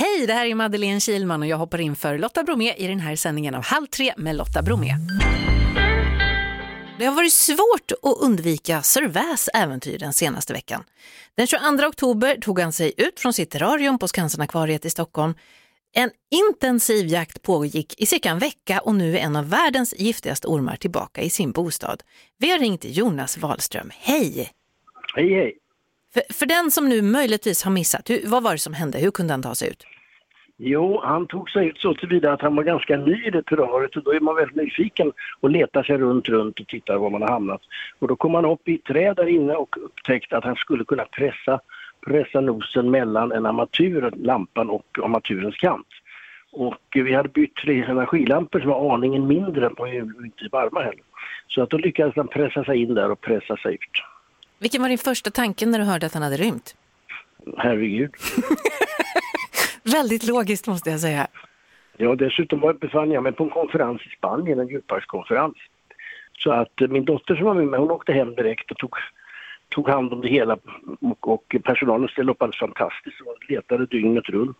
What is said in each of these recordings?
Hej, det här är Madeleine Kilman och jag hoppar in för Lotta Bromé i den här sändningen av Halv tre med Lotta Bromé. Det har varit svårt att undvika Sir Väs äventyr den senaste veckan. Den 22 oktober tog han sig ut från sitt terrarium på Skansenakvariet i Stockholm. En intensiv jakt pågick i cirka en vecka och nu är en av världens giftigaste ormar tillbaka i sin bostad. Vi har ringt Jonas Wahlström. Hej! Hej, hej. För, för den som nu möjligtvis har missat, hur, vad var det som hände? Hur kunde han ta sig ut? Jo, han tog sig ut så tillvida att han var ganska ny i det terrariet och då är man väldigt nyfiken och letar sig runt, runt och tittar var man har hamnat. Och då kom han upp i ett träd där inne och upptäckte att han skulle kunna pressa, pressa nosen mellan en armatur, lampan och armaturens kant. Och vi hade bytt tre energilampor som var aningen mindre och inte varma heller. Så att då lyckades han pressa sig in där och pressa sig ut. Vilken var din första tanke när du hörde att han hade rymt? Herregud. Väldigt logiskt måste jag säga. Ja, dessutom var- befann jag mig på en konferens i Spanien, en djurparkskonferens. Så att eh, min dotter som var med mig, hon åkte hem direkt och tog, tog hand om det hela och, och personalen ställde upp alldeles fantastiskt och letade dygnet runt.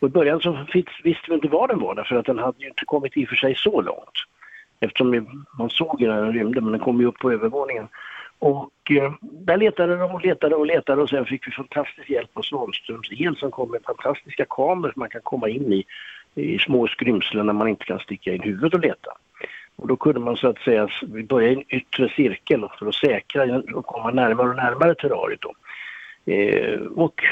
Och i början så visste vi inte var den var därför att den hade ju inte kommit i och för sig så långt. Eftersom vi- man såg ju när den rymde men den kom ju upp på övervåningen. Och eh, där letade de och letade och letade och sen fick vi fantastisk hjälp av Svanströms el som kom med fantastiska kameror som man kan komma in i, i små skrymslen när man inte kan sticka in huvudet och leta. Och då kunde man så att säga, vi började i en yttre cirkel för att säkra och komma närmare och närmare terrariet då. Eh, och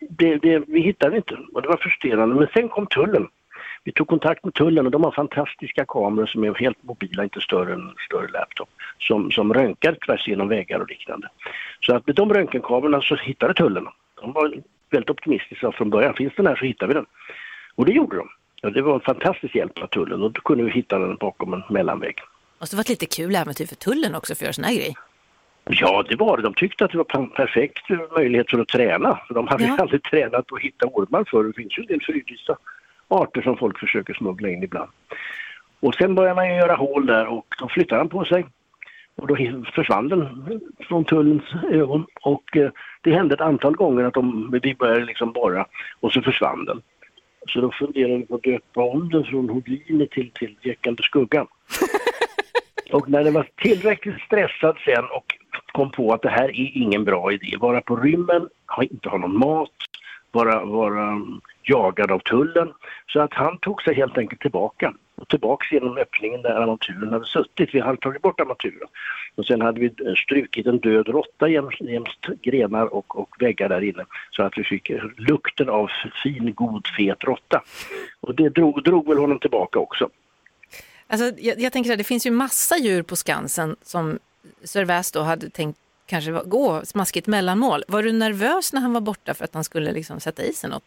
det, det, vi hittade inte och det var frustrerande. Men sen kom tullen. Vi tog kontakt med tullen och de har fantastiska kameror som är helt mobila, inte större än en större laptop, som, som röntgar tvärs genom väggar och liknande. Så att med de röntgenkamerorna så hittade tullen. De var väldigt optimistiska från början. Finns den här så hittar vi den. Och det gjorde de. Och det var en fantastisk hjälp av tullen och då kunde vi hitta den bakom en mellanvägg. Måste varit lite kul äventyr för tullen också för att göra sån här grej. Ja, det var det. De tyckte att det var per- perfekt möjlighet för att träna. För de hade Ja. aldrig tränat på att hitta ormar förr. Det finns ju en del fridlysta arter som folk försöker smuggla in ibland. Och sen började man göra hål där och då flyttade han på sig. Och då försvann den från tullens ögon. Och eh, det hände ett antal gånger att de, vi började liksom borra och så försvann den. Så då funderade vi på att döpa om den från Houdini till, till Jäckande skuggan. Och när det var tillräckligt stressad sen och kom på att det här är ingen bra idé, vara på rymmen, inte ha någon mat, vara, vara jagad av tullen. Så att han tog sig helt enkelt tillbaka. Och tillbaks genom öppningen där armaturen hade suttit. Vi hade tagit bort armaturen. Och sen hade vi eh, strukit en död råtta jämst, grenar och, och väggar där inne. Så att vi fick eh, lukten av fin, god, fet råtta. Och det drog, drog väl honom tillbaka också. Alltså, jag, jag tänker att det finns ju massa djur på Skansen som Sir Väs då hade tänkt kanske var- gå smaskigt mellanmål. Var du nervös när han var borta för att han skulle liksom sätta i sig något?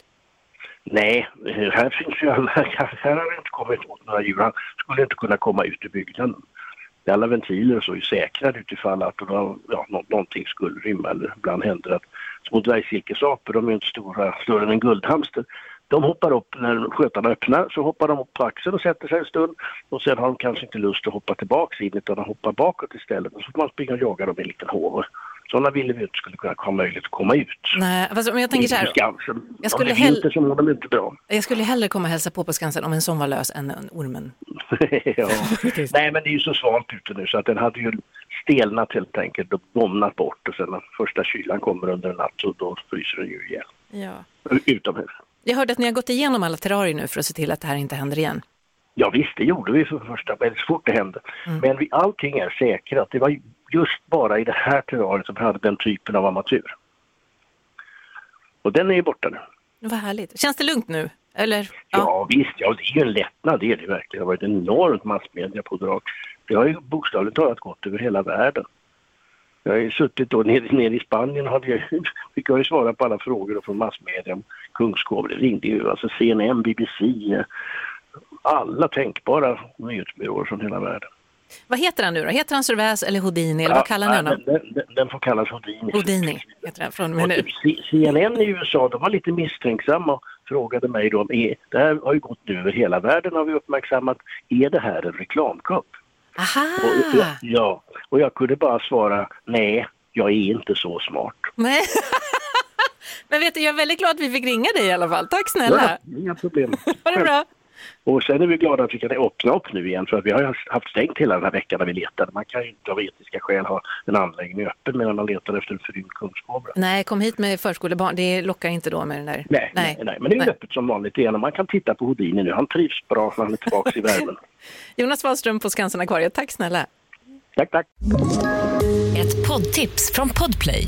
Nej, här finns ju alla, här har det inte kommit åt några djur. Han skulle inte kunna komma ut i byggnaden. Alla ventiler och så är säkrade utifall att ja, någonting skulle rymma eller ibland händer att små dvärgsilkesapor, de är inte stora, större än en guldhamster. De hoppar upp när skötarna öppnar, så hoppar de upp på axeln och sätter sig en stund och sen har de kanske inte lust att hoppa tillbaks in utan de hoppar bakåt istället och så får man springa och jaga dem i en liten håv. Sådana ville vi inte skulle kunna ha möjlighet att komma ut. Nej, fast, men jag tänker så här, Skansen. Jag skulle Om hell- vinter så mår de inte bra. jag skulle hellre komma och hälsa på på Skansen om en sån var lös än en ormen. ja. Nej men det är ju så svalt ute nu så att den hade ju stelnat helt enkelt och domnat bort och sen när första kylan kommer under en natt så då fryser den ju ihjäl. Ja. Utomhus. Jag hörde att ni har gått igenom alla terrarier nu för att se till att det här inte händer igen. Ja visst, det gjorde vi för första väldigt så fort det hände. Mm. Men vi, allting är säkrat. Det var ju just bara i det här terrariet som hade den typen av armatur. Och den är ju borta nu. Vad härligt. Känns det lugnt nu? Eller? Ja, visst, ja, det är ju en lättnad, det är det verkligen. Det har varit enormt massmediapådrag. Det har ju bokstavligt talat gått över hela världen. Jag har ju suttit då nere, nere i Spanien och hade jag, fick jag ju svara på alla frågor från massmedia om Kungskov. Det ringde ju alltså CNN, BBC, eh, alla tänkbara nyhetsbyråer från hela världen. Vad heter han nu då? Heter han Sir eller Houdini? Eller vad kallar ni Ja, honom? Den, den, den får kallas Houdini. Houdini heter han från och nu. typ CNN i USA, de var lite misstänksamma och frågade mig då, om, är, det här har ju gått nu över hela världen har vi uppmärksammat, är det här en reklamkupp? Aha! Och, ja, ja, och jag kunde bara svara, nej, jag är inte så smart. Nej. Men vet du, jag är väldigt glad att vi fick ringa dig i alla fall. Tack snälla. Ja, inga problem. Ha det bra. Och sen är vi glada att vi kan öppna upp nu igen för att vi har haft stängt hela den här veckan när vi letade. Man kan ju inte av etiska skäl ha en anläggning öppen medan man letar efter en förrymd kungskobra. Nej, kom hit med förskolebarn. Det lockar inte då med den där. Nej, nej. nej, men det är nej. öppet som vanligt igen och man kan titta på Houdini nu. Han trivs bra när han är tillbaka i världen. Jonas Wahlström på Skansen-akvariet, tack snälla. Tack, tack. Ett poddtips från Podplay.